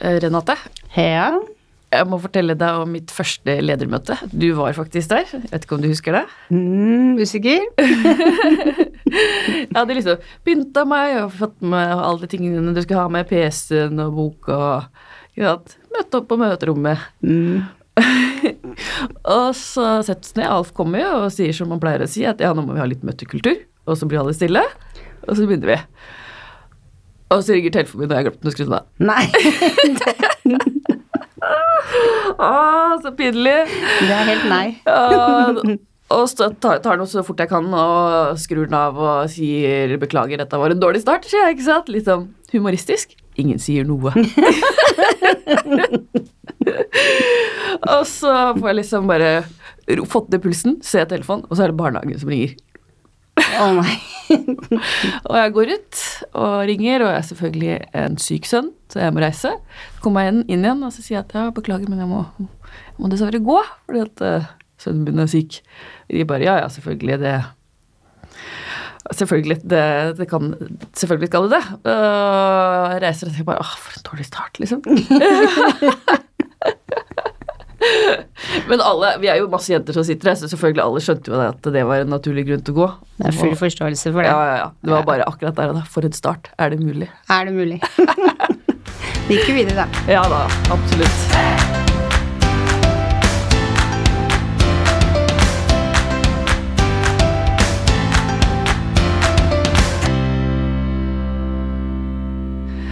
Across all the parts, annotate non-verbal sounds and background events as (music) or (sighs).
Eh, Renate, Heia. jeg må fortelle deg om mitt første ledermøte. Du var faktisk der. Jeg vet ikke om du husker det? Mm, usikker? (laughs) Jeg hadde liksom pynta meg og fått med alle de tingene du skulle ha med, PC-en og boka og ja? Møte opp på møterommet. Mm. (laughs) Og så settes ned, Alf kommer jo og sier som han pleier å si, at ja, nå må vi ha litt møtekultur. Og så blir alle stille, og så begynner vi. Og så ringer telefonen min, og jeg har glemt å skru den av. Nei, (laughs) (laughs) Å, så pinlig. det er helt nei. og, og så tar, tar den så fort jeg kan og skrur den av og sier 'beklager, dette var en dårlig start', sier jeg, ikke sant? Litt sånn humoristisk. Ingen sier noe. (laughs) og så får jeg liksom bare fått ned pulsen, ser telefonen, og så er det barnehagen som ringer. (laughs) Å nei. (laughs) Og jeg går ut og ringer, og jeg er selvfølgelig en syk sønn, så jeg må reise. Så kommer jeg inn, inn igjen og så sier jeg at ja, beklager, men jeg må, jeg må dessverre gå fordi at uh, sønnen min er syk. De bare ja, ja, selvfølgelig, det Selvfølgelig, det, det kan Selvfølgelig skal det det. Jeg reiser og tenker bare åh, for en dårlig start, liksom. (laughs) Men alle, vi er jo masse jenter som sitter her, så selvfølgelig alle skjønte jo at det var en naturlig grunn til å gå. Det er full forståelse for det. Ja, ja, ja. Det var bare akkurat der og da. For en start. Er det mulig? Er det mulig? (laughs) Vi gikk jo videre, da. Ja da, absolutt.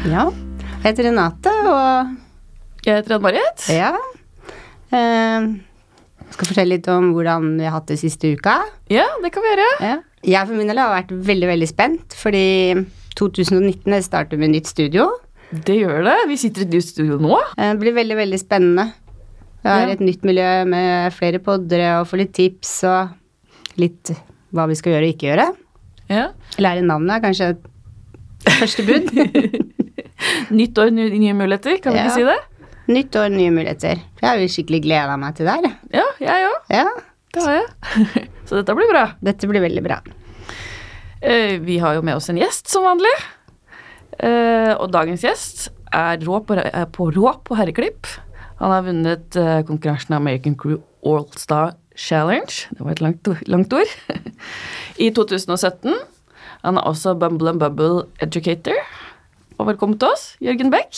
Ja. Jeg heter Renate, og Jeg heter Ann-Marit. ja eh, Skal fortelle litt om hvordan vi har hatt det siste uka. Ja, det kan vi gjøre. Ja. Jeg for min del har vært veldig, veldig spent, fordi 2019 starter med nytt studio. Det gjør det. Vi sitter i et nytt studio nå. Eh, Det blir veldig, veldig spennende. Det er et nytt miljø med flere poddere og få litt tips og litt hva vi skal gjøre og ikke gjøre. Ja. Lære navnet er kanskje første bud. (laughs) Nytt år, nye muligheter, kan vi Ja. ikke si det? Nytt år, nye muligheter. Jeg har jo skikkelig gleda meg til det her. Ja, jeg òg. Ja, Det har jeg. (laughs) Så dette blir bra. dette blir veldig bra. Eh, Vi har jo med oss en gjest, som vanlig. Eh, Og dagens gjest er rå på, er på rå på herreklipp. Han har vunnet eh, konkurransen American Crew All-Star Challenge. Det var et langt, langt ord. (laughs) I 2017. Han er også Bumble and Bubble Educator. Og velkommen til oss, Jørgen Beck.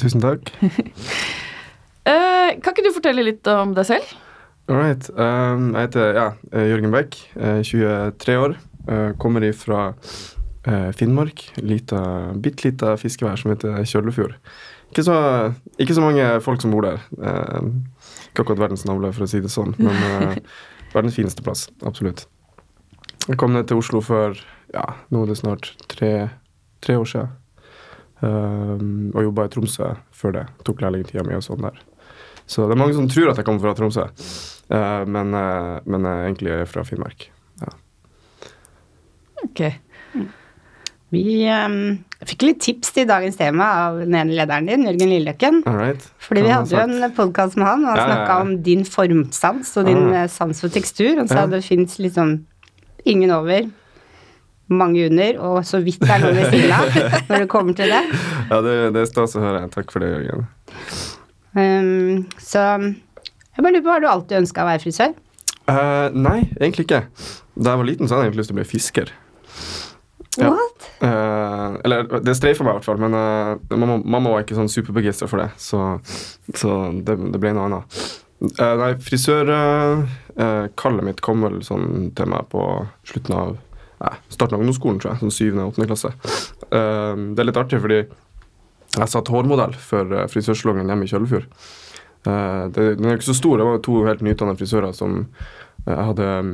Tusen takk. uh, (laughs) kan ikke du fortelle litt om deg selv? All. Um, jeg heter ja, eh, Jørgen Beck, eh, 23 år. Uh, kommer ifra uh, Finnmark. Bitte lita fiskevær som heter Kjøllefjord. Ikke så, ikke så mange folk som bor der. Uh, ikke akkurat verdens navle, for å si det sånn, men (laughs) eh, verdens fineste plass. Absolutt. Jeg kom ned til Oslo for ja, nå er det snart tre, tre år siden. Um, og jobba i Tromsø før det. Tok lærlingtida mi og sånn der. Så det er mange som tror at jeg kommer fra Tromsø, Eh, men, eh, men jeg egentlig er fra Finnmark. Ok. Vi um, fikk litt tips til dagens tema av den ene lederen din, Jørgen Lilløkken. All right. Fordi vi hadde jo en podkast med han, og han Ja, ja, snakka ja. om din formsans og din Ah. eh, sans for tekstur. Han sa Ja. det fins liksom ingen over, mange under, og så vidt er noe ved siden av (laughs) når det kommer til det. Ja, det, det er stas å høre. Takk for det, Jørgen. Um, så jeg bare lurer på, har du alltid ønska å være frisør? Uh, nei, egentlig ikke. Da jeg var liten, så hadde jeg egentlig lyst til å bli fisker. Ja. What? Uh, eller det streifa meg i hvert fall, men uh, mamma, mamma var ikke sånn superbegeistra for det, så, så det, det ble noe annet. Uh, nei, frisørkallet mitt kom vel sånn til meg på slutten av nei, starten av ungdomsskolen, tror jeg. Sånn syvende og åttende klasse. Um, det er litt artig, fordi jeg satt hårmodell for uh, frisørsalongen hjemme i Kjøllefjord. Uh, det, den er ikke så stor, det var to helt nyutdannede frisører som eh, jeg hadde um,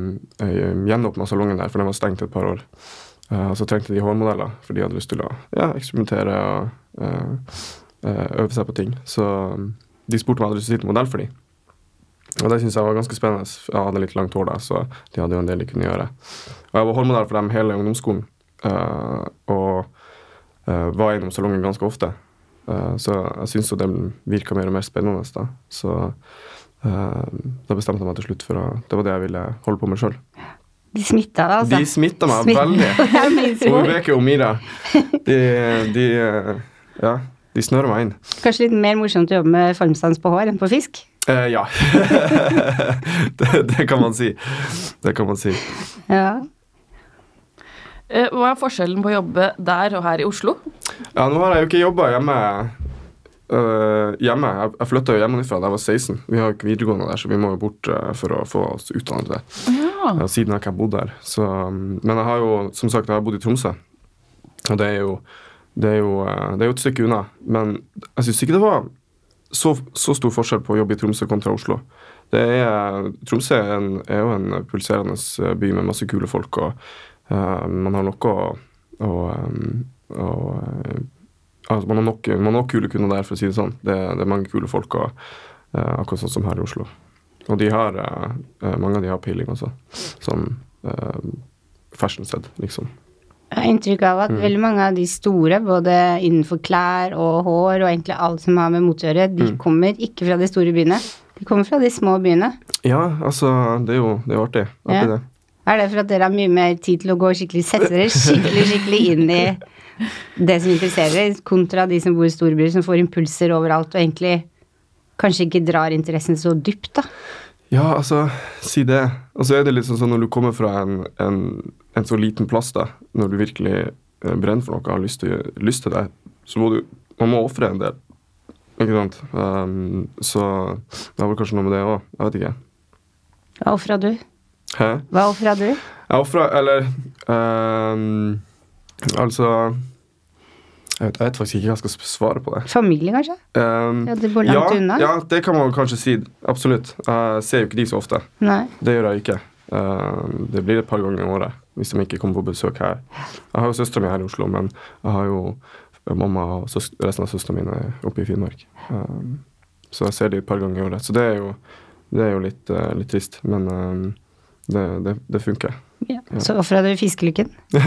gjenåpna salongen der, for den var stengt et par år. Uh, og så trengte de hårmodeller, for de hadde lyst til å ja, eksperimentere og uh, eh, øve seg på ting. Så de spurte om jeg hadde lyst til å sitte modell for dem. Og det syns jeg var ganske spennende. Jeg hadde litt langt hår da, så de hadde jo en del de kunne gjøre. Og jeg var hårmodell for dem hele ungdomsskolen, Uh, og uh, var innom salongen ganske ofte. Uh, så jeg syns jo det virka mer og mer spennende da. Så da bestemte jeg meg til slutt for å Det var det jeg ville holde på med sjøl. De smitta deg, altså. De smitta meg Smitt- veldig. (laughs) Min Og. Mira, de, de Ja, de snører meg inn. Kanskje litt mer morsomt å jobbe med formstans på hår enn på fisk? Eh, ja. (laughs) det, det kan man si. Det kan man si. Ja. Eh, Hva er forskjellen på å jobbe der og her i Oslo? Ja, nå har jeg jo ikke jobba hjemme. Uh, hjemme. Jeg, jeg flytta jo hjemmefra da jeg var 16. Vi har jo ikke videregående der, så vi må jo bort uh, for å få oss utdannet der. Ja. Ja, siden jeg ikke har bodd der. Så, um, men jeg har jo som sagt jeg har bodd i Tromsø. Og det er jo, det er jo, det er jo et stykke unna. Men jeg syns ikke det var så, så stor forskjell på å jobbe i Tromsø kontra Oslo. Er, Tromsø er, en, er jo en pulserende øh, by med masse kule folk, og uh, man har noe å, å, um, å altså man, har nok, man har nok kule kunder der, for å si det sånn. Det, det er mange kule folk, og, uh, akkurat sånn som her i Oslo. Og de har, øh, mange av de har peiling også. Sånn fashion sett, liksom. Jeg har inntrykk av at veldig mange av de store, både innenfor klær og hår og egentlig alt som har med mote å gjøre, de kommer ikke fra de store byene. De kommer fra de små byene. Ja, altså, det er jo, det er jo artig. artig Ja. det. Er det for at dere har mye mer tid til å gå skikkelig, sette dere skikkelig, skikkelig inn i det som interesserer dere, kontra de som bor i storbyer, som får impulser overalt og egentlig kanskje ikke drar interessen så dypt, da? Ja, altså, si det. Og så er det litt sånn sånn når du kommer fra en, en, en så liten plass, da, når du virkelig eh, brenner for noe og har lyst til, lyst til det, så må du Man må ofre en del. Ikke sant? Um, så det har vel kanskje noe med det òg. Jeg vet ikke. Hva ofra du? Hæ? Hva ofra du? Jeg ofra Eller um, Altså jeg vet, jeg vet faktisk ikke hva jeg skal svare på det. Familie, kanskje? Um, Ja, de bor langt ja, unna. Ja, det kan man kanskje si. Absolutt. Jeg ser jo ikke de så ofte. Nei. Det gjør jeg ikke. Uh, det blir et par ganger i året hvis de ikke kommer på besøk her. Jeg har jo søstera mi her i Oslo, men jeg har jo mamma og resten av søstrene mine oppe i Finnmark. Um, så jeg ser de et par ganger i året. Så det er jo, det er jo litt, uh, litt trist, men um, det, det, det funker. Ja. Så ofra du fiskelykken? (laughs)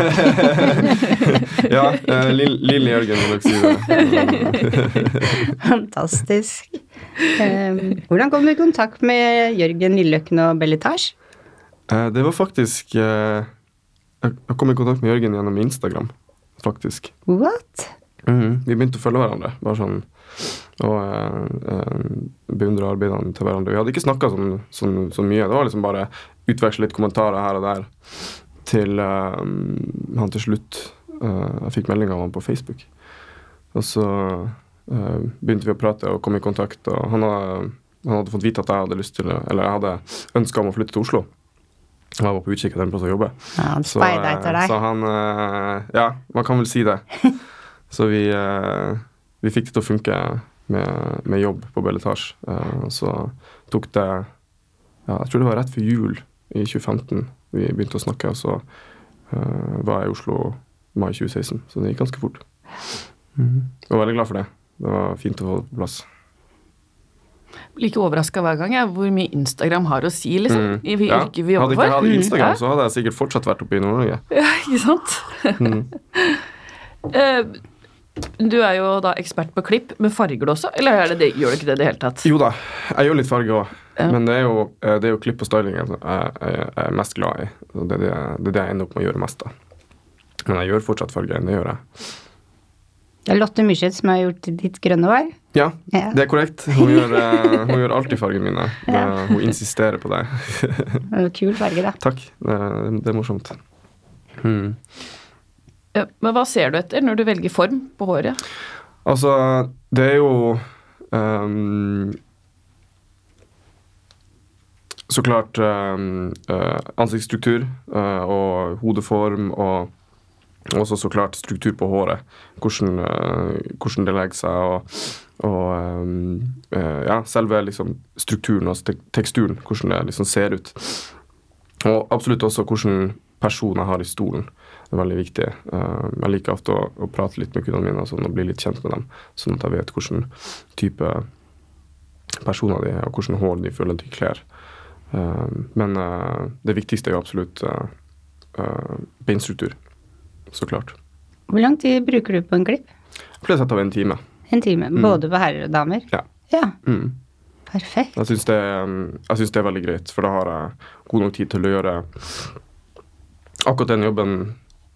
Ja, uh, Lille Jørgen vil nok si det. (laughs) Fantastisk. Um, hvordan kom du i kontakt med Jørgen Lilleøkken og Belletage? Uh, det var faktisk eh, Jeg kom i kontakt med Jørgen gjennom Instagram, faktisk. What? Mhm, Vi begynte å følge hverandre. Bare sånn og uh, beundre arbeidene til hverandre. Vi hadde ikke snakka sånn, sånn, så mye. Det var liksom bare utveksle litt kommentarer her og der til uh, han til slutt uh, Jeg fikk melding av han på Facebook. Og så uh, begynte vi å prate og komme i kontakt, og han hadde, han hadde fått vite at jeg hadde lyst til Eller jeg hadde ønska om å flytte til Oslo. Og jeg var på utkikk etter en plass å jobbe. Ja, han Så, etter deg. så han Ja, man kan vel si det. (laughs) så vi, vi fikk det til å funke med, med jobb på Belletage. Uh, så tok det ja, Jeg tror det var rett før jul i 2015 vi begynte å snakke, og så uh, var jeg i Oslo mai 2016. Så det gikk ganske fort. Mm. Jeg var veldig glad for det. Det var fint å få det på plass. Like overraska hver gang jeg, hvor mye Instagram har å si, liksom. Mm. I Ja, yrket vi Hadde jobber ikke jeg for. hatt Instagram, mm. så hadde jeg sikkert fortsatt vært oppe i Nord-Norge. Ja, (laughs) ikke sant? Mm. (laughs) Eh, du er jo da ekspert på klipp, men farger du også? Eller er det det, gjør du ikke det i det hele tatt? Jo da, jeg gjør litt farge òg. Ja. Men det er, jo, eh, det er jo klipp og styling jeg, er mest glad i. Det er det, det er det jeg ender opp med å gjøre mest av. Men jeg gjør fortsatt farger. Det gjør jeg. Det er Lotte Myrseth som har gjort ditt grønne hår. Ja, Ja. det er korrekt. Hun gjør, eh, hun gjør alltid fargene mine. Ja. hun insisterer på det. (laughs) Det er Kul farge, da. Takk. Det, det er morsomt. Mm. Men hva ser du etter når du velger form på håret? Altså, det er jo um, Så klart um, ansiktsstruktur uh, og hodeform og også så klart struktur på håret. Hvordan, uh, hvordan det legger seg og, og um, uh, ja, selve liksom strukturen, altså tek teksturen, hvordan det liksom ser ut. Og absolutt også hvordan personen har i stolen. Det er veldig viktig. Eh, jeg liker ofte å, å prate litt med kundene mine sånn, og bli litt kjent med dem, sånn at jeg vet hvilken type personer de er, og hvilken hår de føler de kler. Eh, men eh, det viktigste er jo absolutt beinstruktur. Så klart. Hvor lang tid bruker du på en klipp? Jeg pleier å sette av en time. En time. Både på herrer og damer? Ja. Ja, Mm. perfekt. Jeg syns det, det er veldig greit, for da har jeg god nok tid til å gjøre akkurat den jobben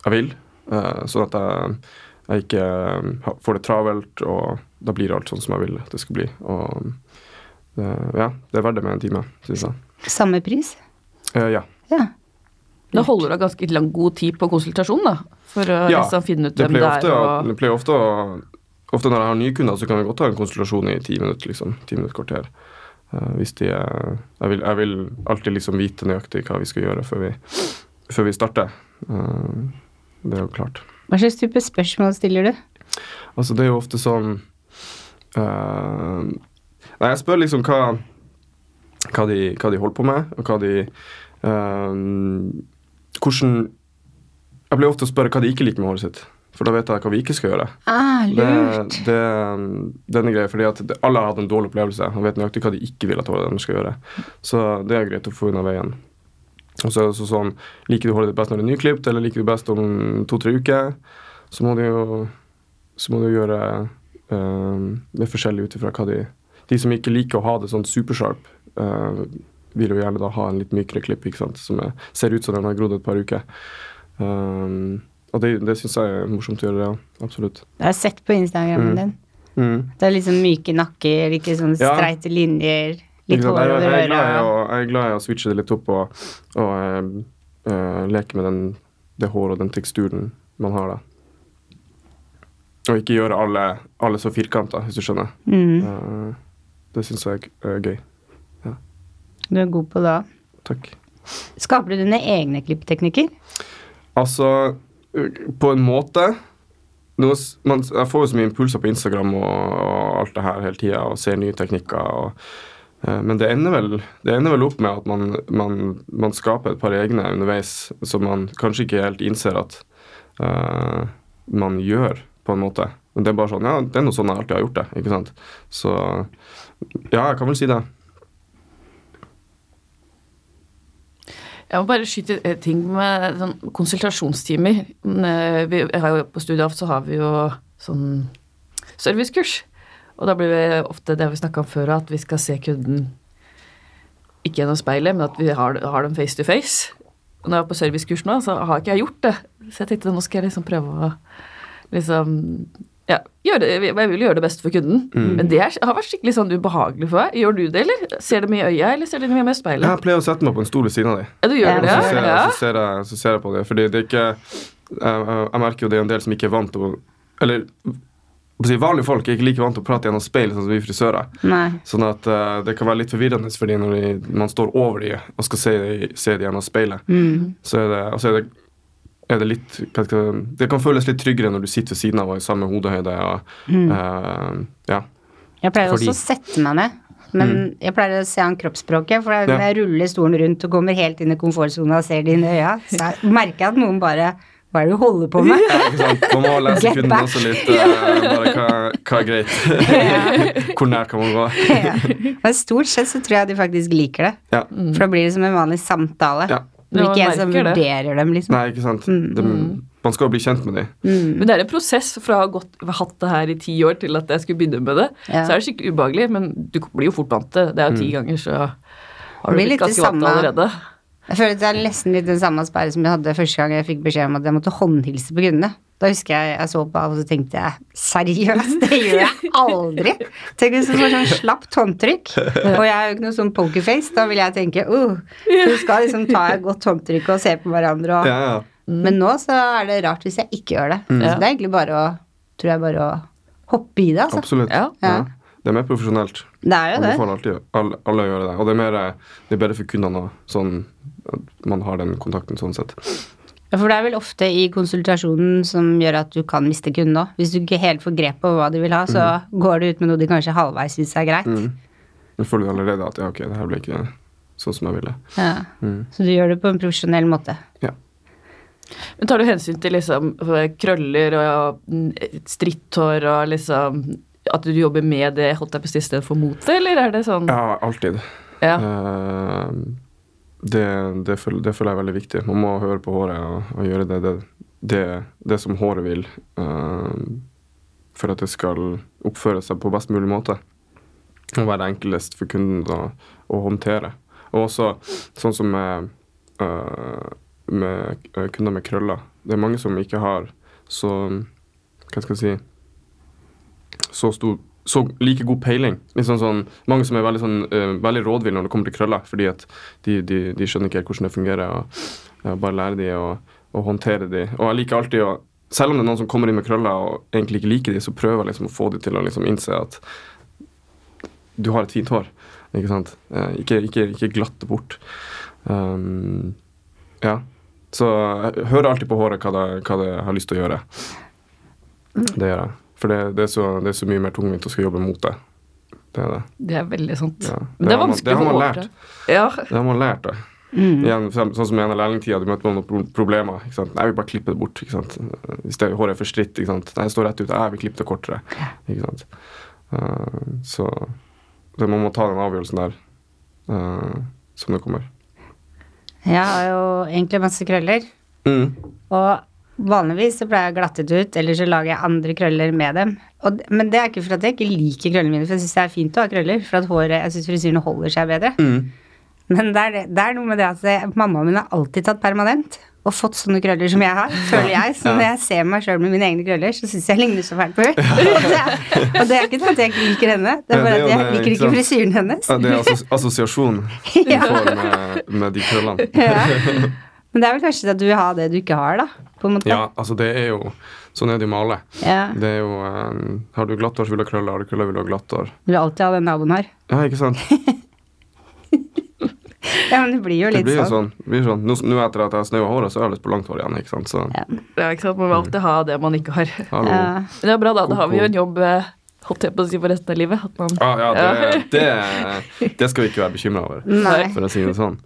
jeg vil, eh, sånn at jeg, jeg ikke um, får det travelt og da blir alt sånn som jeg vil det skal bli. Og det, ja, det er verdt det med en time, syns jeg. Samme pris? Eh, ja. Ja. Da holder du ganske lang god tid på konsultasjon, da, for å Ja, liksom finne ut hvem det er. Ja, Og, det pleier ofte å Ofte når jeg har nye kunder, så kan vi godt ha en konsultasjon i ti minutter, liksom. Ti minutter, kvarter. Uh, hvis de er jeg vil, jeg vil alltid liksom vite nøyaktig hva vi skal gjøre før vi, før vi starter. Eh, det er jo klart. Hva slags type spørsmål stiller du? Altså, det er jo ofte sånn uh, Nei, jeg spør liksom hva, hva, de, hva de holder på med, og hva de uh, Hvordan Jeg blir ofte å spørre hva de ikke liker med håret sitt, for da vet jeg hva vi ikke skal gjøre. Ah, Det, lurt. det, denne greia, fordi at det, alle har hatt en dårlig opplevelse og vet nøyaktig hva de ikke vil at de skal gjøre. Så det er greit å få unna veien. Og så er det så sånn, Liker du håret ditt best når det er nyklipt, eller liker du best om to-tre uker? Så må du jo så må du gjøre eh, det forskjellig ut ifra hva de De som ikke liker å ha det sånn supersharp, eh, vil jo gjerne da ha en litt mykere klipp ikke sant? som er, ser ut som den har grodd et par uker. Um, og det, det syns jeg er morsomt å gjøre, ja. Absolutt. Jeg har sett på Instagrammen Mm. din. Mm. Det er liksom myke nakker, ikke sånn Ja. streite linjer, litt Jeg, over jeg, er glad i å, jeg er glad i å switche det litt opp og, og uh, leke med den, det håret og den teksturen man har da. Og ikke gjøre alle, alle så firkanta, hvis du skjønner. Mm. Uh, det syns jeg er gøy. Du er god på det. Takk. Skaper du dine egne klippteknikker? Altså, på en måte nå, man, Jeg får jo så mye impulser på Instagram og, og alt det her hele tida og ser nye teknikker. Og, men det ender, vel, det ender vel opp med at man, man, man skaper et par egne underveis som man kanskje ikke helt innser at uh, man gjør, på en måte. Men det er bare sånn, ja, det er noe sånn jeg alltid har gjort det. ikke sant? Så ja, jeg kan vel si det. Jeg må bare skyte ting med sånn konsultasjonstimer. Eh, Vi har jo, på Studieaft så har vi jo sånn servicekurs. Og da blir det ofte det vi snakka om før, at vi skal se kunden ikke gjennom speilet, men at vi har, har dem face to face. Og når jeg er på servicekurs nå, så har ikke jeg gjort det. Så jeg tenkte nå skal jeg liksom prøve å liksom ja, det, jeg vil gjøre det best for kunden. Men det har vært skikkelig sånn ubehagelig for meg. Gjør du det, eller? Ser du mye i øya, eller ser du mye i speilet? Jeg pleier å sette meg på en stol ved siden av dem. Ja, du gjør det, Og så ser, ja? så, ser jeg, så ser jeg på det. Fordi det er ikke jeg, jeg merker jo det er en del som ikke er vant til å Eller vanlige folk er ikke like vant til å prate gjennom speil sånn som vi frisører. Nei. Sånn at uh, det kan være litt forvirrende for dem når de, man står over dem og skal se, se dem gjennom speilet. Mm. Så er det, og så er det, er det litt Det kan føles litt tryggere når du sitter ved siden av og i samme hodehøyde. Og, eh, ja. Jeg pleier Fordi- også å sette meg ned. Men jeg pleier å se an kroppsspråket, for Ja. når jeg ruller stolen rundt og kommer helt inn i komfortsona og ser det inn i øya, så jeg merker jeg at noen bare Hva er det du holder på med? (laughs) Ja, ikke sant? Man må lese Get kunden back. også litt. eh, bare hva, hva er greit? (laughs) Hvor nær kan man gå? Ja. Men stort sett så tror jeg de faktisk liker det. Ja. For da blir det som en vanlig samtale. ja. Det er ikke jeg en som vurderer det. dem, liksom. Nei, ikke sant. Det, man skal jo bli kjent med dem. Mm. Men det er en prosess fra å ha gått, hatt det her i ti år til at jeg skulle begynne med det. Ja. Så er det skikkelig ubehagelig, men du blir jo fort vant til det. Det er jo ti ganger, så har du blitt ganske vant til allerede. Jeg føler det er nesten litt den samme sperre som jeg hadde første gang jeg fikk beskjed om at jeg måtte håndhilse på kundene. Da husker jeg jeg så på av og så tenkte jeg seriøst, det gjør jeg aldri. Tenk hvis det var sånn slapt håndtrykk, og jeg er jo ikke noe sånn pokerface, da vil jeg tenke uh, du skal liksom ta et godt håndtrykk og se på hverandre og Ja, ja. Men nå så er det rart hvis jeg ikke gjør det. Så det er egentlig bare å tror jeg bare å hoppe i det, altså. Absolutt. Ja. Ja. Det er mer profesjonelt. Det er jo det. Alle, alle gjør det. Og det er, mer, eh, det er bedre for kundene òg, sånn at man har den kontakten sånn sett. Ja, For det er vel ofte i konsultasjonen som gjør at du kan miste kunden òg. Hvis du ikke helt får grep på hva de vil ha, så går du ut med noe de kanskje halvveis syns er greit. Mm. Nå føler du allerede at ja, ok, det her ble ikke sånn som jeg ville. Ja. Mm. Så du gjør det på en profesjonell måte. Ja. Men tar du hensyn til liksom krøller og mm, stritthår og liksom At du jobber med det holdt jeg på stedet for motet, eller er det sånn Ja, alltid. Ja. Eh, det, det, føler, det føler jeg er veldig viktig. Man må høre på håret og, og gjøre det, det, som håret vil, uh, for at det skal oppføre seg på best mulig måte. Og være enklest for kunden å, å håndtere. Og også sånn som med, uh, med kunder med krøller. Det er mange som ikke har så Hva skal jeg si så stor så like god peiling. Liksom sånn, mange som er veldig, sånn, uh, veldig rådville når det kommer til krøller, fordi at de, de, de skjønner ikke helt hvordan det fungerer. og ja, Bare lære de å, å håndtere de. Og jeg liker alltid å Selv om det er noen som kommer inn med krøller og egentlig ikke liker de, så prøver jeg liksom å få de til å liksom innse at du har et fint hår. Ikke sant? Ikke, ikke, ikke glatte bort. Um, ja. Så jeg hører alltid på håret hva det, hva det har lyst til å gjøre. Det gjør jeg. For det, det, er så, det er så mye mer tungvint å skal jobbe mot det. Det er det. Det er veldig sant. Ja. Men det er vanskelig å lært. Ja. Det har man lært, det. Igjen, sånn som i en av lærlingtida, du møter noen problemer. Ikke sant? Nei, jeg vil bare klippe det bort. Ikke sant? Hvis det, håret er for stritt, ikke sant? Nei, jeg står rett ut. Jeg vil klippe det kortere. Ikke sant? Uh, så det, man må ta den avgjørelsen der uh, som det kommer. Jeg har jo egentlig mest krøller. Mm. Og vanligvis så pleier jeg å glatte det ut, eller så lager jeg andre krøller med dem. Og, men det er ikke for at jeg ikke liker krøllene mine, for jeg syns det er fint å ha krøller. For at håret, jeg syns frisyrene holder seg bedre. Mm. Men det er, det, det er noe med det at jeg, mammaen min har alltid tatt permanent. Og fått sånne krøller som jeg har, føler jeg. Så når jeg ser meg sjøl med mine egne krøller, så syns jeg ligner så fælt på henne. (laughs) og, det er, og det er ikke sånn at jeg ikke liker henne, det er bare at jeg liker ikke frisyren hennes. Ja, det er assos (laughs) assosiasjon du får med, med de krøllene. Ja. (laughs) Men det er vel kanskje at du vil ha det du ikke har, da. På en måte. Ja, altså det er jo Sånn er det jo med alle. Ja. Det er jo eh, Har du glatt hår, så vil du ha krøller. Har du krøller, vil du ha glatt hår. Du vil alltid ha den naboen her. Ja, ikke sant? (laughs) Ja, men det blir jo Det litt blir jo sånn. sånn. Det blir sånn. Nå, nå etter at jeg har snaua håret, så har jeg lyst på langt hår igjen. ikke sant? Så Ja. ja, ikke sant. Man må alltid ha det man ikke har. hallo. Ja. Men det er bra, da. Da har vi jo en jobb eh, holdt jeg på å si for resten av livet. At man Ah, ja, det, det, det skal vi ikke være bekymra over, Nei. for å si det sånn.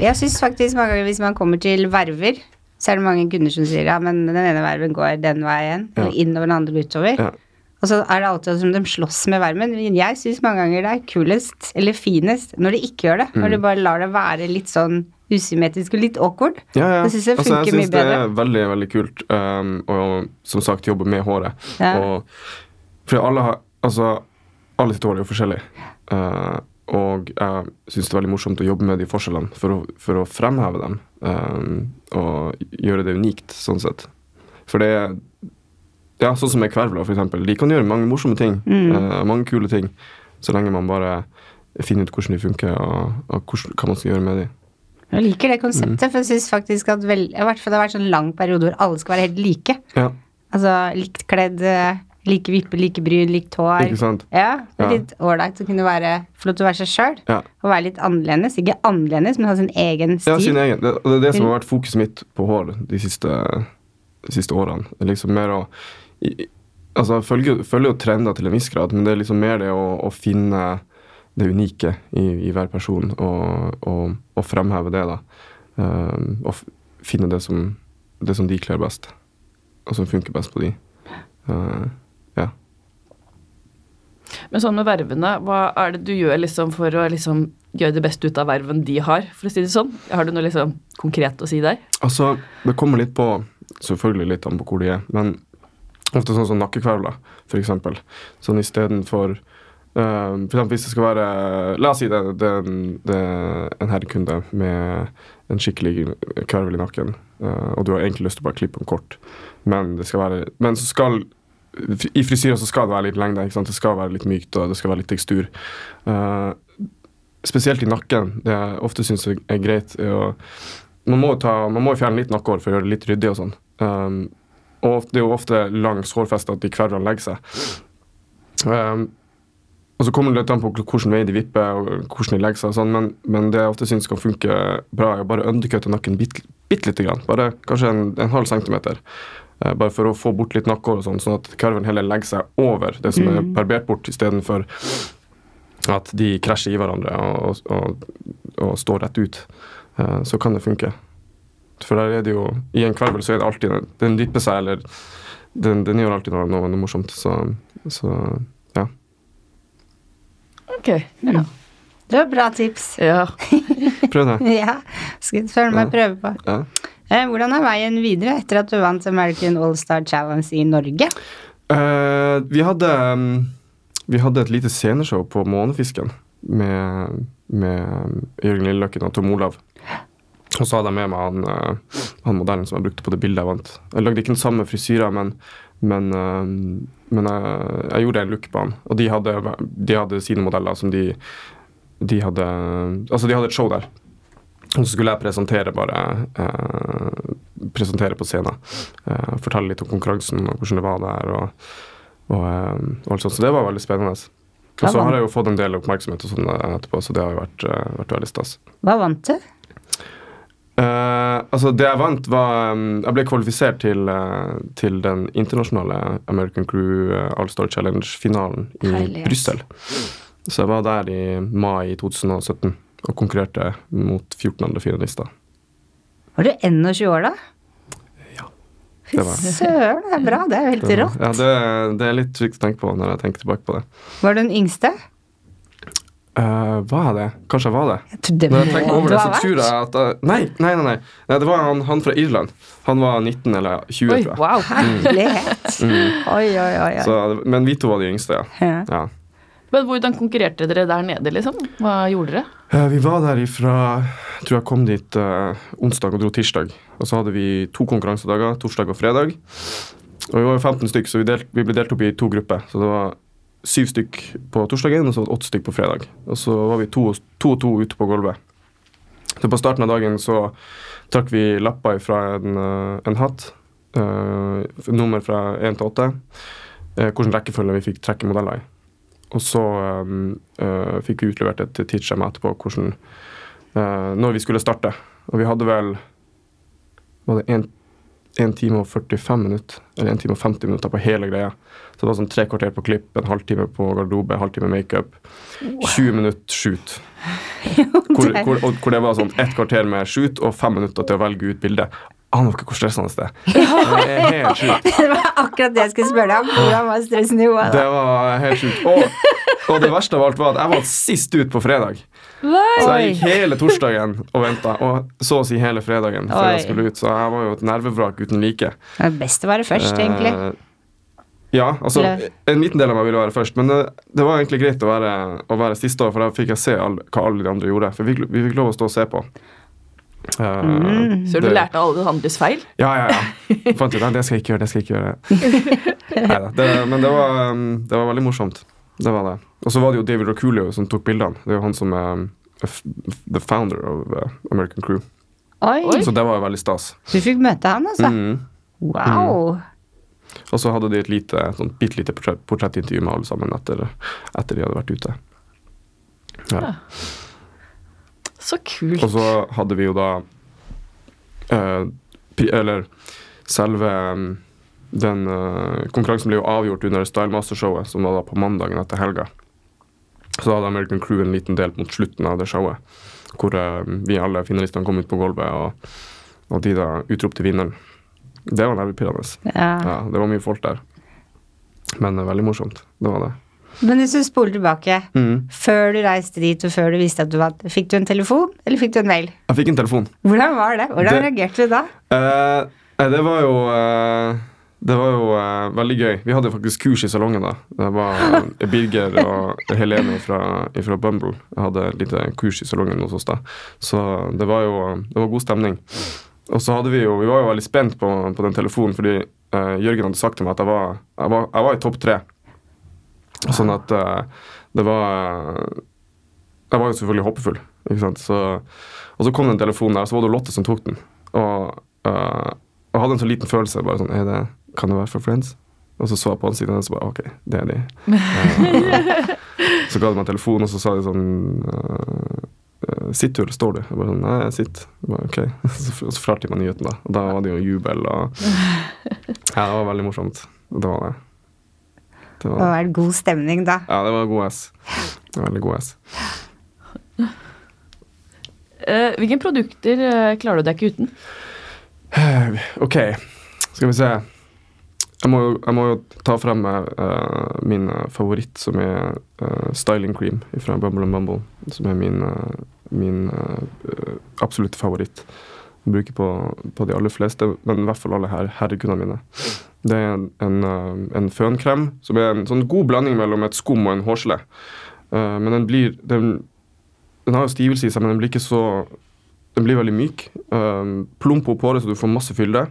Jeg syns faktisk mange ganger hvis man kommer til verver, så er det mange kunder som sier ja, men den ene verven går den veien, Ja. og innover, den andre utover. Ja. Og så er det alltid som de slåss med verven. Men jeg syns mange ganger det er kulest, eller finest, når de ikke gjør det. Mm. Når de bare lar det være litt sånn usymmetrisk og litt awkward. Ja, ja. Det syns jeg altså, jeg synes mye synes det er veldig, veldig kult um, å som sagt jobbe med håret. Ja. Og, for alle har Altså, alle sitt hår er jo forskjellig. Uh, og jeg syns det er veldig morsomt å jobbe med de forskjellene for å, for å fremheve dem. Um, og gjøre det unikt, sånn sett. For det er Ja, sånn som med kvervler, eksempel. De kan gjøre mange morsomme ting. Mm. uh, mange kule ting. Så lenge man bare finner ut hvordan de funker, og, og hvordan, hva man skal gjøre med de. Jeg liker det konseptet, for jeg syns faktisk at vel, i hvert fall det har vært sånn lang periode hvor alle skal være helt like. Ja, Altså likt kledd, eh, like vipper, like bryn, likt hår. ikke sant? Ja, det er Ja. litt ålreit å kunne være få lov til å være seg sjøl. Ja. Og være litt annerledes. Ikke annerledes, men ha sin egen stil. Ja, sin egen. Det, det er det som har vært fokuset mitt på hår de siste, de siste årene. Liksom mer å Altså, jeg følger, følger jo trender til en viss grad, men det er liksom mer det å, å finne det unike i, i hver person, og, og, og fremheve det, da. Um, og finne det som, det som de kler best, og som funker best på de. Uh. Men sånn med vervene, hva er det du gjør liksom for å liksom gjøre det beste ut av verven de har, for å si det sånn? Har du noe liksom konkret å si der? Altså, det kommer litt på Selvfølgelig litt an på hvor de er, men ofte sånn som nakkekvervler, for eksempel. Sånn istedenfor uh, For eksempel hvis det skal være La oss si det, det, det en herrekunde med en skikkelig kvervel i nakken, uh, og du har egentlig lyst til å bare klippe den kort, men det skal være Men så skal I frisyrer så skal det være litt lengde, det skal være litt mykt, og det skal være litt tekstur. Uh, spesielt i nakken. Det jeg ofte syns er greit, er man må, ta, fjerne litt nakkehår for å gjøre det litt ryddig og sånn. Um, og det er jo ofte langs hårfestet at de kverrene legger seg. Um, og så kommer det litt an på hvilken vei de vipper og hvordan de legger seg, og sånn, men, men det jeg ofte syns kan funke bra, er å bare undercutte nakken bitte bitt lite grann. Bare kanskje en, en halv centimeter. Eh, bare for å få bort litt nakkehår, og sånn, sånn at kverven heller legger seg over det som er barbert bort, istedenfor at de krasjer i hverandre og, og, og står rett ut. Eh, så kan det funke. For der er det jo I en kvervel så er det alltid Den vipper seg, eller den, den gjør alltid noe, noe, noe morsomt. Så, så ja. Ok. Ja. Det var bra tips. ja. (laughs) Prøv det. Ja, skal følge med meg prøve på. Ja. Eh, hvordan er veien videre etter at du vant American All-Star Challenge i Norge? Uh, vi hadde um, Vi hadde et lite sceneshow på Månefisken med, med Jørgen Lilleløkken og Tom Olav. Og så hadde jeg med meg han, eh, han modellen som jeg brukte på det bildet jeg vant. Jeg lagde ikke den samme frisyra, men, men, men jeg, jeg gjorde en look på han. Og de hadde, de hadde sine modeller som de De hadde Altså, de hadde et show der. Og så skulle jeg presentere bare eh, Presentere på scenen. Eh, fortelle litt om konkurransen og hvordan det var der. og, og, eh, og alt sånt. Så det var veldig spennende. Og så har jeg jo fått en del oppmerksomhet og sånn eh, etterpå, så det har jo vært, eh, vært veldig stas. Hva vant du? Eh, altså Det jeg vant, var Jeg ble kvalifisert til, eh, til den internasjonale American Crew eh, All-Star Challenge-finalen i. Brussel. Så jeg var der i mai 2017 og konkurrerte mot 14 andre finalister. Var du 21 år da? Ja, Fy det søren, det er bra. Det er jo helt rått. Ja, det, det er litt trygt å tenke på når jeg tenker tilbake på det. Var du den yngste? Uh, var jeg det? Kanskje jeg var det? Jeg det Når jeg tenker over det, så tror jeg at jeg, nei, nei, nei, nei, nei. Det var han, han fra Irland. Han var 19 eller 20, Oi, tror jeg. wow. Herlighet. Oi, oi, oi. oi. Så, men vi to var de yngste, ja. Ja. ja. Men hvordan konkurrerte dere der nede, liksom? Hva gjorde dere? Eh, Vi var der ifra Jeg tror jeg kom dit uh, onsdag og dro tirsdag. Og så hadde vi to konkurransedager, torsdag og fredag. Og vi var 15 stykk, så vi, delt, vi ble delt opp i to grupper. Så det var syv stykk på torsdagen, og så åtte stykk på fredag. Og så var vi to og to, to ute på gulvet. Så på starten av dagen så trakk vi lapper fra en, eh, en hatt. Uh, nummer fra én til åtte. Uh, hvilken rekkefølge vi fikk trekke modeller i. Og så uh, fikk vi utlevert et tidsskjema etterpå hvordan, uh, når vi skulle starte. Og vi hadde vel Var det 1 time og 45 minutter? Eller 1 time og 50 minutter på hele greia. Så det var sånn tre kvarter på klipp, en halvtime på garderobe, en halvtime makeup. 20 minutter shoot. (laughs) Hvor, hvor, hvor det var sånn ett kvarter med shoot og fem minutter til å velge ut bilde. Aner ikke hvor stressende (laughs) det er? Det er helt sjukt. (laughs) Det var akkurat det jeg skulle spørre deg om. Hvordan var stressnivået? Det var helt sjukt. Og, og det verste av alt var at jeg var sist ut på fredag. Så jeg gikk hele torsdagen og venta, og så å si hele fredagen før jeg skulle ut. Så jeg var jo et nervevrak uten like. Det er best å være først, egentlig. Eh, ja, altså En liten del av meg ville være først, men det, det var egentlig greit å være, å være siste år, for da fikk jeg se all, hva alle de andre gjorde. For vi, vi fikk lov å stå og se på. Eh, Mm. Så du det- lærte alle andres feil? Ja, ja, ja. Fant ut at det skal jeg ikke gjøre, det skal jeg ikke gjøre. (laughs) Neida, det, men det var, det var veldig morsomt. Det var det. Og så var det jo David Raculio som tok bildene. Det er jo han som er f- the founder of uh, American Crew. Oi. Så det var jo veldig stas. du fikk møte han, altså. Mm. Wow. Og så hadde de et lite, sånn bitte lite portrettintervju med alle sammen etter, etter de hadde vært ute. Ja. Ja. Så kult. Og så hadde vi jo da eh, Eller selve um, den eh, konkurransen ble jo avgjort under Style Master-showet, som var da på mandagen etter helga. Så hadde American Crew en liten del mot slutten av det showet, hvor eh, vi alle finalistene kom ut på gulvet, og, og de da utropte vinneren. Det var nervepirrende. Ja. Ja, det var mye folk der. Men eh, veldig morsomt. Det var det. Men hvis du spoler tilbake, Mm. før du reiste dit og før du visste at du vant, fikk du en telefon eller fikk du en mail? Jeg fikk en telefon. Hvordan var det? Hvordan Det- reagerte du da? Uh, det var jo uh, Det var jo uh, veldig gøy. Vi hadde faktisk kurs i salongen da. Det var Birger (laughs) og Helene fra, fra Bumble. Jeg hadde et lite kurs i salongen hos oss da. Så det var jo det var god stemning. Og så hadde vi jo Vi var jo veldig spent på, på den telefonen, fordi Jørgen hadde sagt til meg at jeg var, jeg var, jeg var i topp tre. Sånn at eh, det var Jeg var jo selvfølgelig håpefull. Ikke sant? Så, og så kom den telefonen der, og så var det Lotte som tok den. Og eh, jeg hadde en så liten følelse. bare sånn, er det, Kan det være for Friends? Og så så jeg på ansiktet hennes og bare OK, det er de. uh, så ga de meg telefonen, og så sa de sånn eh, Sitter du, eller står du? Jeg bare sånn, Nei, jeg sitter. Bare, ok. (laughs) Så, så fortalte de meg nyheten, da. Og da var det jo jubel. og Ja, det var veldig morsomt. Det var det. Det Det var, var god stemning da. ja, det var god ass. Det var veldig god ass. Eh, hvilke produkter eh, klarer du deg ikke uten? (sighs) Ok, skal vi se. Jeg må, jeg må jo ta frem eh, min favoritt, som er styling cream fra Bumble Bumble. Som er min, min eh, absolutte favoritt. Bruker på, på de aller fleste, men i hvert fall alle her, herrekundene mine. Det er en, en, eh, en fønkrem som er en sånn god blanding mellom et skum og en hårgelé. Uh, men den blir den, den har jo stivelse i seg, men den blir ikke så den blir veldig myk. Um, plump opp håret så du får masse fylde.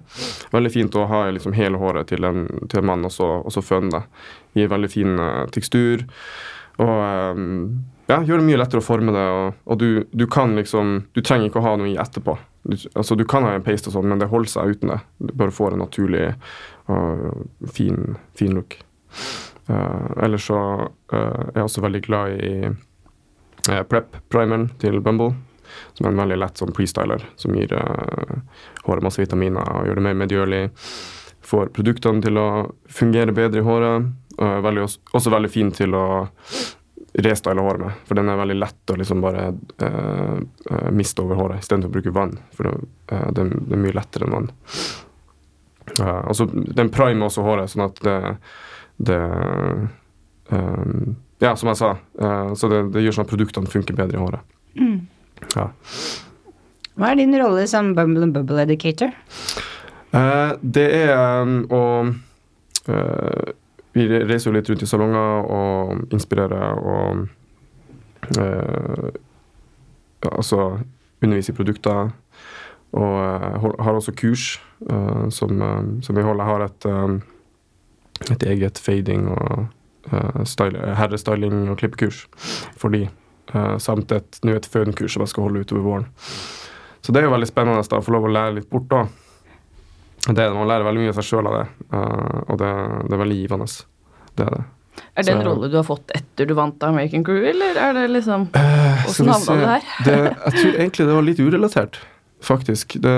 Veldig fint å ha liksom hele håret til en, til en mann, og så, og så føne det. Gir veldig fin uh, tekstur. Og um, ja, gjør det mye lettere å forme det. Og, og du, du, kan liksom Du trenger ikke å ha noe i etterpå. Altså, du kan ha en paste og sånn, men det holder seg uten det. Du bare får en naturlig og fin, fin look. Uh, ellers så uh, er jeg også veldig glad i prep-primeren til Bumble som er en veldig lett sånn pre-styler, som gir uh, håret masse vitaminer og gjør det mer medgjørlig. Får produktene til å fungere bedre i håret. Uh, veldig, også, også, veldig fin til å restyle håret med, for den er veldig lett å liksom bare uh, miste over håret istedenfor å bruke vann. For det, det, det, er mye lettere enn vann. altså, den primer også håret, sånn at det, det ja, som jeg sa. så det, det, gjør sånn at produktene funker bedre i håret. Mm. Ja. Hva er din rolle som Bumble and Bubble Educator? Uh, det er um, å uh, Vi reiser jo litt rundt i salonger og inspirerer og eh, Altså underviser i produkter. Og har også kurs som, som, vi holder. Jeg har et, um, et eget fading og herrestyling og klippekurs for de. Samt et, nå et fønkurs som jeg skal holde utover våren. Så det er jo veldig spennende å få lov å lære litt bort da. Det, man lærer veldig mye av seg sjøl av det, uh, og det, det, er veldig givende. Det er det. Er det en rolle du har fått etter du vant American Crew, eller er det liksom eh, Åssen uh, havna du her? det, (laughs) jeg tror egentlig det var litt urelatert, faktisk. Det,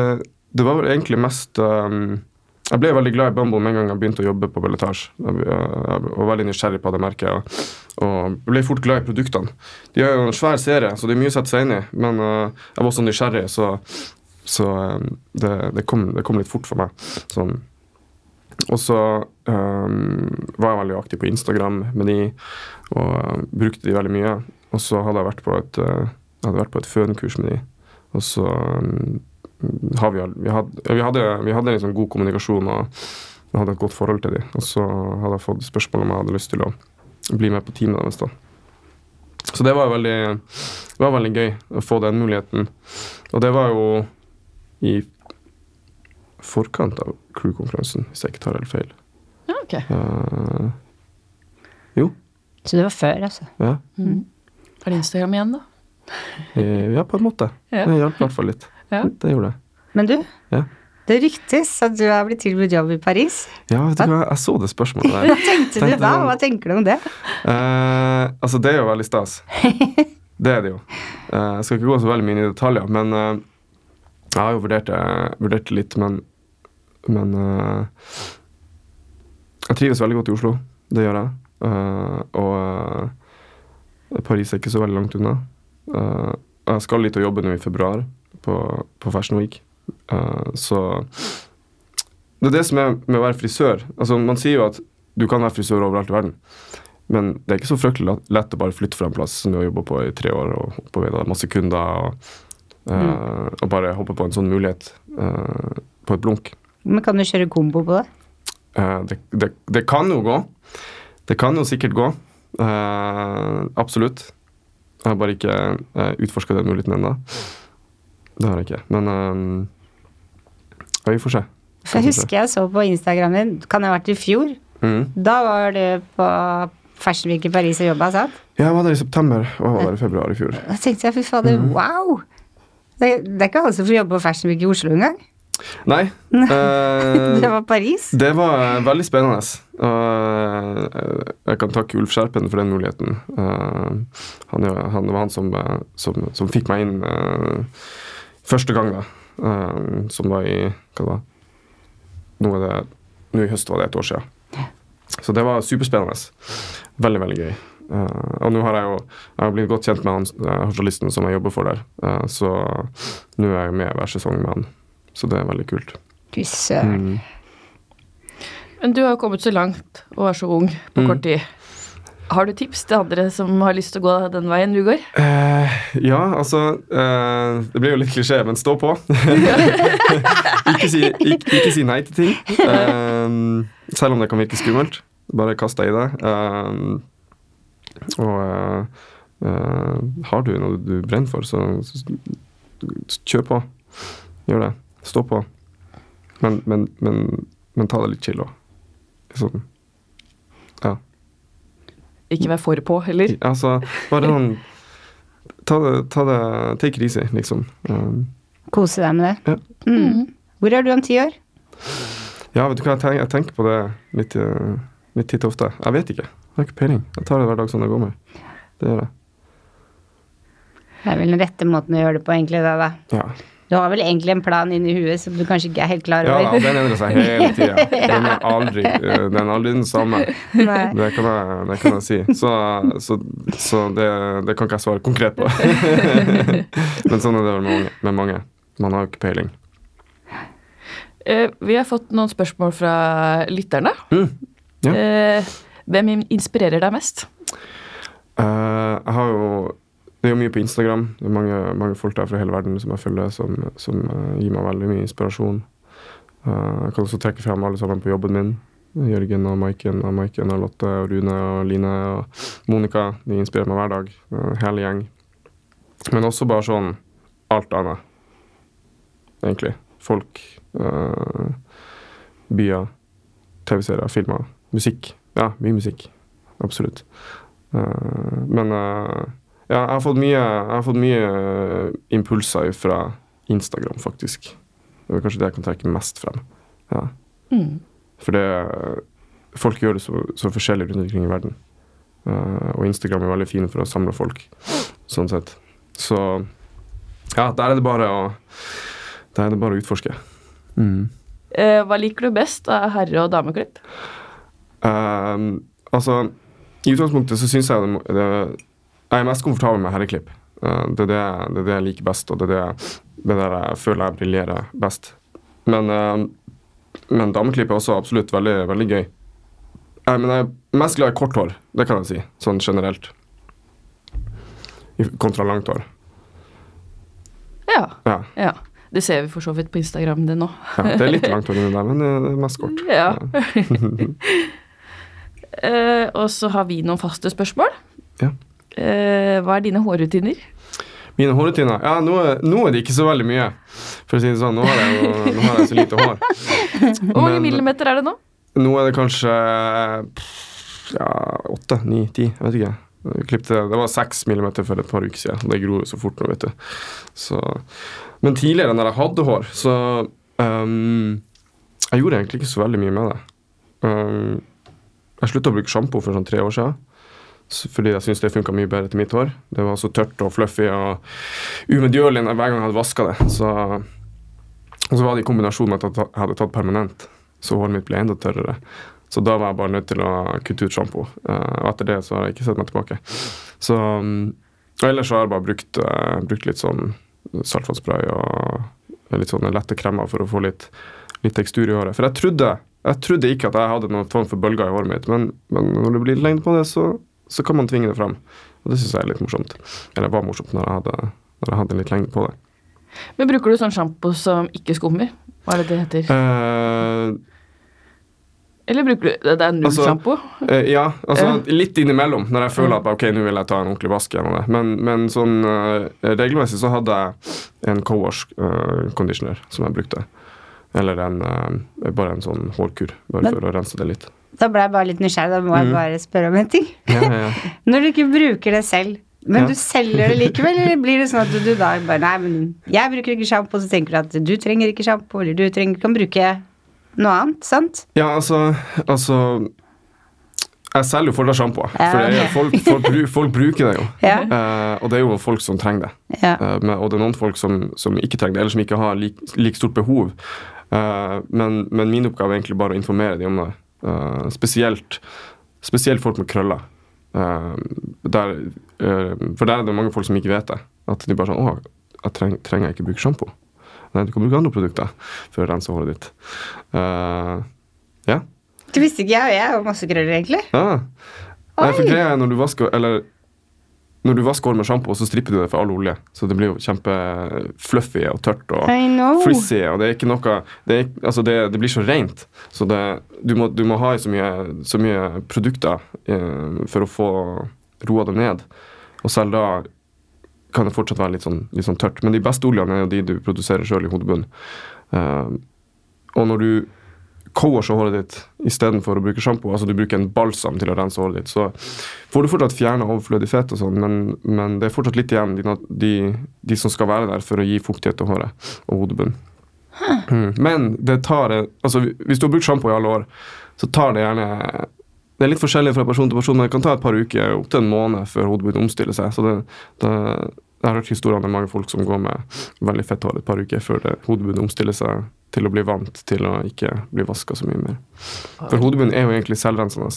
det var vel egentlig mest um, jeg ble veldig glad i Bumble med en gang jeg begynte å jobbe på Belletage. Jeg var veldig nysgjerrig på det merket, og ble fort glad i produktene. De har jo en svær serie, så det er mye å sette seg inn i, men uh, jeg var også nysgjerrig, så, så um, det, det, kom, det, kom, litt fort for meg. Sånn. og så um, var jeg veldig aktiv på Instagram med de, og uh, brukte de veldig mye. Og så hadde jeg vært på et, uh, vært på et fønkurs med de, og så um, har vi, vi, hadde, vi, hadde, vi hadde liksom god kommunikasjon og vi hadde et godt forhold til dem. Og så hadde jeg fått spørsmål om jeg hadde lyst til å bli med på teamet deres. da. Så det var veldig, det var veldig gøy å få den muligheten. Og det var jo i forkant av crew-konferansen, hvis jeg ikke tar helt feil. Ja, ok. Uh, jo. Så det var før, altså? Ja. Mm. Var det Instagram igjen, da? Eh, ja, på en måte. Ja. Det hjalp i hvert fall litt. Ja. Det gjorde det. Men du, ja. det ryktes at du har blitt tilbudt jobb i Paris. Ja, vet du hva, jeg så det spørsmålet (laughs) der. hva tenkte, tenkte du da? Hva tenker du om det? Uh, altså, det er jo veldig stas. (laughs) det er det jo. Uh, jeg skal ikke gå så veldig mye i detaljer, men uh, jeg har jo vurdert det, vurdert det litt, men, men jeg trives veldig godt i Oslo. Det gjør jeg. og Paris er ikke så veldig langt unna. jeg skal litt og jobbe nå i februar på, på Fashion Week. Uh, så det er det som er med å være frisør. Altså, man sier jo at du kan være frisør overalt i verden. Men det er ikke så fryktelig lett å bare flytte fra en plass som du har jobba på i tre år, og oppover masse kunder, og, uh, og, bare hoppe på en sånn mulighet uh, på et blunk. Men kan du kjøre kombo på det? det, det, det, kan jo gå. Det kan jo sikkert gå. absolutt. Jeg har bare ikke uh, utforska den muligheten ennå. Det har jeg ikke. Men vi får se. For jeg husker jeg så på Instagram din, kan det ha vært i fjor? Mm. Da var du på Fashion Week i Paris og jobba, sant? Ja, jeg var der i september, og jeg var der i februar i fjor. Da tenkte jeg fy fader, mm. wow! Det, det, er ikke alle som får jobbe på Fashion Week i Oslo engang. Nei. Eh, (laughs) det var Paris? Det var veldig spennende. Uh, jeg kan takke Ulf Skjerpen for den muligheten. Han, han, det var han som, som, som fikk meg inn Første gang, da. Som var i Hva var Nå, det, nå i høst var det et år siden. Så det var superspennende. Veldig, veldig gøy. Uh, og nå har jeg jo jeg har blitt godt kjent med han uh, journalisten som jeg jobber for der. Uh, så nå er jeg med hver sesong med han. Så det er veldig kult. Fy søren. Mm. Men du har jo kommet så langt og er så ung på mm. kort tid. Har du tips til andre som har lyst til å gå den veien du går? Uh, ja, altså uh, Det blir jo litt klisjé, men stå på. (laughs) ikke, si, ikke, ikke, si, nei til ting. Uh, selv om det kan virke skummelt. Bare kast deg i det. Og har du noe du brenner for, så, så kjør på. Gjør det. Stå på. Men, men, men, men ta det litt chill òg. Sånn. Ja. Ikke vær for på, heller. Altså, bare sånn Ta det, ta det Take it easy, liksom. Um, Kose deg med det. Ja. Mm. Hvor er du om ti år? ja, vet du hva, jeg tenker, jeg tenker på det litt, eh, litt titt og ofte. Jeg vet ikke. Jeg har ikke peiling. Jeg tar det hver dag som det går med. Det gjør jeg. Det er vel den rette måten å gjøre det på, egentlig, da. da. Ja. Du har vel egentlig en plan inni huet som du kanskje ikke er helt klar over? Ja da, den endrer seg hele (laughs) tida. Den er aldri, eh, den er aldri den samme. Det kan jeg, det kan jeg si. Så, så, så det, det kan ikke jeg svare konkret på. (laughs) Men sånn er det vel med. Med mange. Man har jo ikke peiling. Eh, vi har fått noen spørsmål fra lytterne. Mm. Ja. Eh, hvem inspirerer deg mest? Uh, jeg har jo Det er jo mye på Instagram. Det er mange, mange folk der fra hele verden som jeg følger, som, som uh, gir meg veldig mye inspirasjon. Uh, jeg kan også trekke frem alle sammen på jobben min. Jørgen og Maiken og Maiken og Lotte og Rune og Line og Monica. De inspirerer meg hver dag. Uh, hele gjeng. Men også bare sånn alt annet, egentlig. Folk. uh, byer. TV-serier, filmer. Musikk. Ja, mye musikk. Absolutt. Uh, men uh, ja, jeg har fått mye, jeg har fått mye uh, impulser fra Instagram, faktisk. Det er kanskje det jeg kan trekke mest frem. Ja. Mm. For det Folk gjør det så, så forskjellig rundt omkring i verden. Eh, og Instagram er veldig fin for å samle folk, sånn sett. Så ja, der er det bare å Der er det bare å utforske. Mm. Eh, hva liker du best av herre- og dameklipp? Eh, altså, i utgangspunktet så syns jeg det, det, jeg er mest komfortabel med herreklipp. Uh, det, er det, det er det jeg liker best, og det er det, der jeg føler jeg briljerer best. Men, uh, men dameklipp er også absolutt veldig, veldig gøy. Uh, men jeg er mest glad i kort hår, det kan jeg si, sånn generelt. Kontra langt hår. Ja. Ja, ja. Det ser vi for så vidt på Instagram det nå. ja. Det er litt (laughs) langt hår men det det er mest kort. Ja. (laughs) Eh, og så har vi noen faste spørsmål. Ja. Uh, hva er dine hårrutiner? Mine hårrutiner? Ja, nå nå er det ikke så veldig mye. For å si det sånn, nå har jeg jo nå har jeg så lite hår. (laughs) Hvor mange millimeter er det nå? Nå er det kanskje ja, åtte, ni, ti. Jeg vet ikke. Klippte, det var seks millimeter for et par uker siden. Det gror jo så fort nå, vet du. Så, men tidligere, når jeg hadde hår, så um, Jeg gjorde egentlig ikke så veldig mye med det. Ehm, jeg slutta å bruke sjampo for sånn tre år siden. Fordi jeg syntes det funka mye bedre til mitt hår. Det var så tørt og fluffy og umedgjørlig hver gang jeg hadde vaska det. Så, og så var det i kombinasjon med at jeg hadde tatt permanent så håret mitt ble enda tørrere. Så da var jeg bare nødt til å kutte ut sjampo. Eh, og etter det så har jeg ikke sett meg tilbake. Så mm, og ellers har jeg bare brukt, eh, brukt litt sånn saltvannsspray og litt sånne lette kremer for å få litt, litt tekstur i håret. For jeg trodde, jeg trodde ikke at jeg hadde noen form for bølger i håret mitt, men, men når det blir lengde på det, så, så kan man tvinge det fram. Og det syns jeg er litt morsomt. Eller var morsomt når jeg hadde, når jeg hadde litt lengde på det. Men Bruker du sånn sjampo som ikke skummer? Hva er det det heter? Uh, Eller bruker du Det er null altså-? Eh, ja, altså uh. litt innimellom, når jeg føler at ok, nå vil jeg ta en ordentlig vask gjennom det. Men, men sånn eh, regelmessig så hadde jeg en co-wash conditioner som jeg brukte. Eller en, eh, bare en sånn hårkur, bare Men- for å rense det litt. Da ble jeg bare litt nysgjerrig. Da må jeg Mm. bare spørre om en ting. Ja, ja, ja. (laughs) Når du ikke bruker det selv, men du selger det likevel, eller blir det sånn at du, du da bare Nei, men jeg bruker ikke sjampo, så tenker du at du trenger ikke sjampo, eller du trenger, kan bruke noe annet, sant? ja, altså, altså Jeg selger jo fortsatt sjampo, Ja, for okay. folk, folk, folk bruker det jo. Ja. Eh, og det er jo folk som trenger det. Ja. Eh, og det er noen folk som, som ikke trenger det, eller som ikke har like, like stort behov. Eh, men, men min oppgave er egentlig bare å informere dem om det. Eh, spesielt, spesielt folk med krøller. Eh, der, for der er det mange folk som ikke vet det. At de bare sånn Å, jeg treng, trenger jeg ikke bruke sjampo? Nei, du kan bruke andre produkter for å rense håret ditt. Uh, ja. Du visste ikke jeg, og jeg har masse krøller, egentlig. Ja. Nei, for greia er når du vasker Eller når du vasker hår med sjampo, så stripper du det for all olje. Så det blir jo kjempefluffy og tørt og frizzy. Og det er ikke noe Det, er, altså det, det blir så rent. Så det, du, må, du må ha i så mye, så mye produkter eh, for å få roa det ned. Og selv da kan det fortsatt være litt sånn, litt sånn tørt. Men de beste oljene er jo de du produserer sjøl i hodebunnen. Eh, og når du co-washer håret ditt istedenfor å bruke sjampo, altså du bruker en balsam til å rense håret ditt, så får du fortsatt fjerna overflødig fett og sånn, men, men det er fortsatt litt igjen, de, de, de som skal være der for å gi fuktighet til håret og hodebunnen. Mm. Men det tar Altså, hvis du har brukt sjampo i alle år, så tar det gjerne Det er litt forskjellig fra person til person, men det kan ta et par uker, opptil en måned før hodebunnen omstiller seg. Så det, det, jeg har hørt historier om mange folk som går med veldig fett hår et par uker før hodebunnen omstiller seg til å bli vant til å ikke bli vaska så mye mer. For hodebunnen er jo egentlig selvrensende.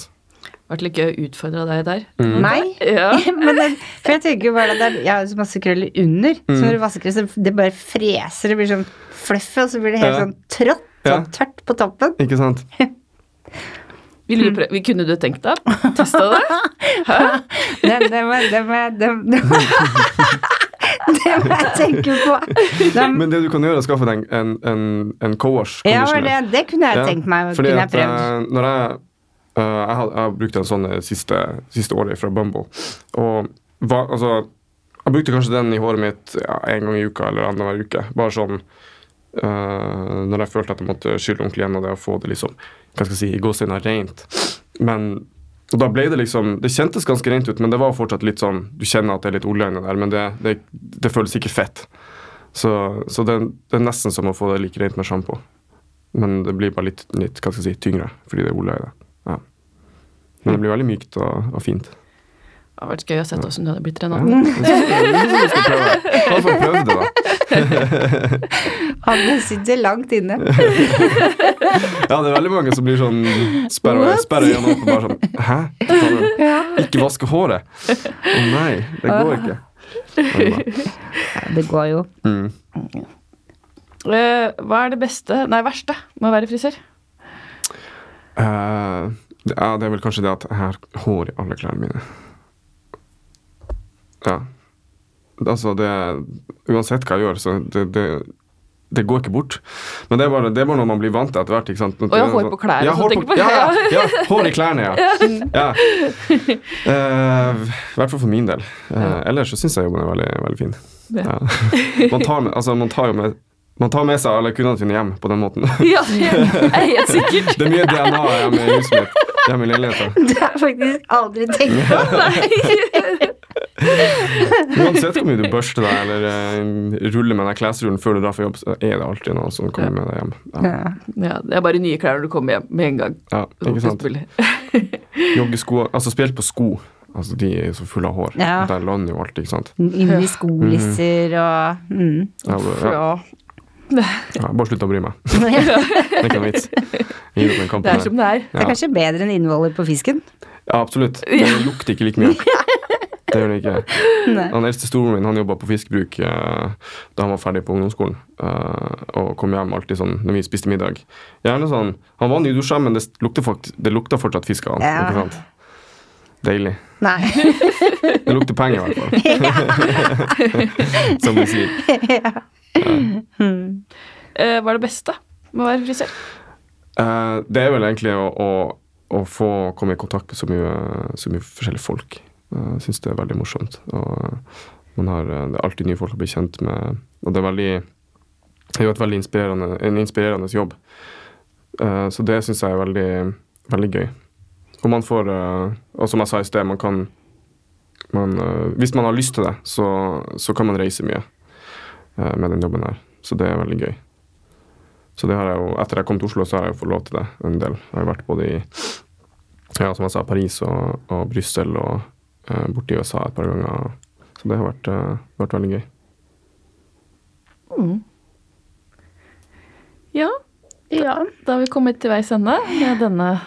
Vært litt gøy å utfordre deg der. Mm. Meg? Ja. (laughs) Men det, for jeg tenker jo bare at jeg har så masse krøller under, så Mm. når du vasker det, så det bare freser, det blir sånn fluffy, og så blir det helt Ja. sånn trått, Ja. sånn tørt på toppen. Ikke sant? Vil du prøve? Kunne du tenkt deg? Testa det? (laughs) Hæ? Det, det, må, det, må, det, det, må, (laughs) (laughs) det må jeg tenke på. (laughs) De, Men det du kan gjøre, er å skaffe deg en, en, en, co-wash ja, det, det kunne jeg tenkt meg, fordi kunne jeg prøvd. eh, når jeg, uh, jeg, har, jeg har brukt en sånn eh, siste, siste året fra Bumble. Og hva, altså, jeg brukte kanskje den i håret mitt ja, en gang i uka eller annenhver uke. Bare sånn uh, når jeg følte at jeg måtte skylle ordentlig gjennom det og få det liksom, hva skal jeg si, i gåsehudet rent. Men og da ble det liksom Det kjentes ganske rent ut, men det var fortsatt litt sånn Du kjenner at det er litt olje inni der, men det, det, det føles ikke fett. Så, så det, det er nesten som å få det like rent med sjampo. Men det blir bare litt, litt hva skal jeg si, tyngre fordi det er olje i det. Ja. Men det blir veldig mykt og, og fint. Det hadde vært gøy å se hvordan du hadde blitt Ja. Det du prøve. I hvert fall prøv det, da. (laughs) Han sitter langt inne. Ja, det er veldig mange som blir sånn sperrer øynene opp og bare sånn Hæ? Ikke vaske håret? Å nei, det går ikke. Ja, det går jo. Mm. Uh, hva er det beste, nei verste, med å være frisør? Uh, det- ja, det er vel kanskje det at jeg har hår i alle klærne mine. Ja. Altså, det Uansett hva jeg gjør, så det, det, det går ikke bort. Men det er bare, det er bare noe man blir vant til etter hvert. ikke sant? Og jeg har hår på klær, Ja, hår, på, ja, ja, (laughs) ja, hår i klærne, ja. ja. I hvert fall for min del. Uh, ellers så syns jeg jobben er veldig, veldig fin. Ja. Man, tar med, altså, man tar jo med man tar med seg alle kundene sine hjem på den måten. (laughs) Ja, jeg er helt sikkert. Det er mye DNA hjemme i huset mitt. Hjemme i leiligheten. Det har jeg faktisk aldri tenkt på. (laughs) (laughs) Uansett hvor mye du børster deg eller eh, ruller med den klesrullen før du drar for jobb, så er det alltid noe som kommer med deg hjem. Ja, Ja. Det er bare nye klær når du kommer hjem med en gang. ja ikke sant. (laughs) (laughs) Joggesko, altså spesielt på sko. Altså, de er så fulle av hår. Ja. Der lander jo alt, ikke sant. Inni skolisser og mm. Ja, bare, ja, Ja. ja, bare slutt å bry meg. Det er ikke noe vits. Gi opp den Det er som det er. Det er kanskje bedre enn innholdet på fisken. Ja, absolutt. Det lukter ikke like mye. Det gjør det ikke. (laughs) Nei. Han eldste storen min han jobba på fiskebruk eh, da han var ferdig på ungdomsskolen. eh, og kom hjem alltid sånn når vi spiste middag. Gjerne sånn Han var nydusja, men det lukta, fakt, det lukta fortsatt fisk av han. Ja. Ikke sant? Deilig. Nei. (laughs) Det lukter penger, i hvert fall. (laughs) Som de sier. Eh, hva er det beste med å være frisør? Eh, det er vel egentlig å, å, å få komme i kontakt med så mye, så mye forskjellige folk. Eh, Jeg syns det er veldig morsomt. Og man har, eh, det er alltid nye folk å bli kjent med. Og det er veldig det er jo et veldig inspirerende, en inspirerende jobb. Eh, så det syns jeg er veldig, veldig gøy. Og man får eh, Og som jeg sa i sted, man kan man, eh, Hvis man har lyst til det, så, så kan man reise mye eh, med den jobben her. Så det er veldig gøy. Så det har jeg jo, etter jeg kom til Oslo, så har jeg jo fått lov til det en del. Jeg har jo vært både i ja, som jeg sa, Paris og, og Brussel og eh, borti USA et par ganger. Så det har vært, eh, vært veldig gøy. Ja, Ja. da har vi kommet til veis ende med denne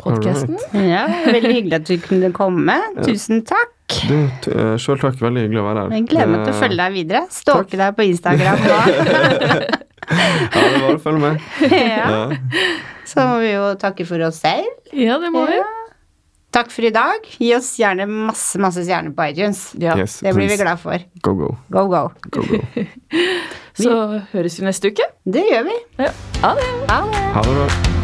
podkasten. ja. Veldig hyggelig at du kunne komme. Tusen takk. Du, t- eh, Sjøl takk. Veldig hyggelig å være her. Jeg gleder meg til å Eh, følge deg videre. Stalke deg på Instagram nå. (laughs) Ja, det er bare å følge med. (laughs) ja. Ja. Så må vi jo takke for oss selv. Ja, det må vi. Takk for i dag. Gi oss gjerne masse, masse stjerner på iTunes. Ja. Yes, Det blir vi glad for. Go, go. Go, go. go, go. (laughs) Så høres vi neste uke. Det gjør vi. Ja. Ha det. Ha det. Ha det bra.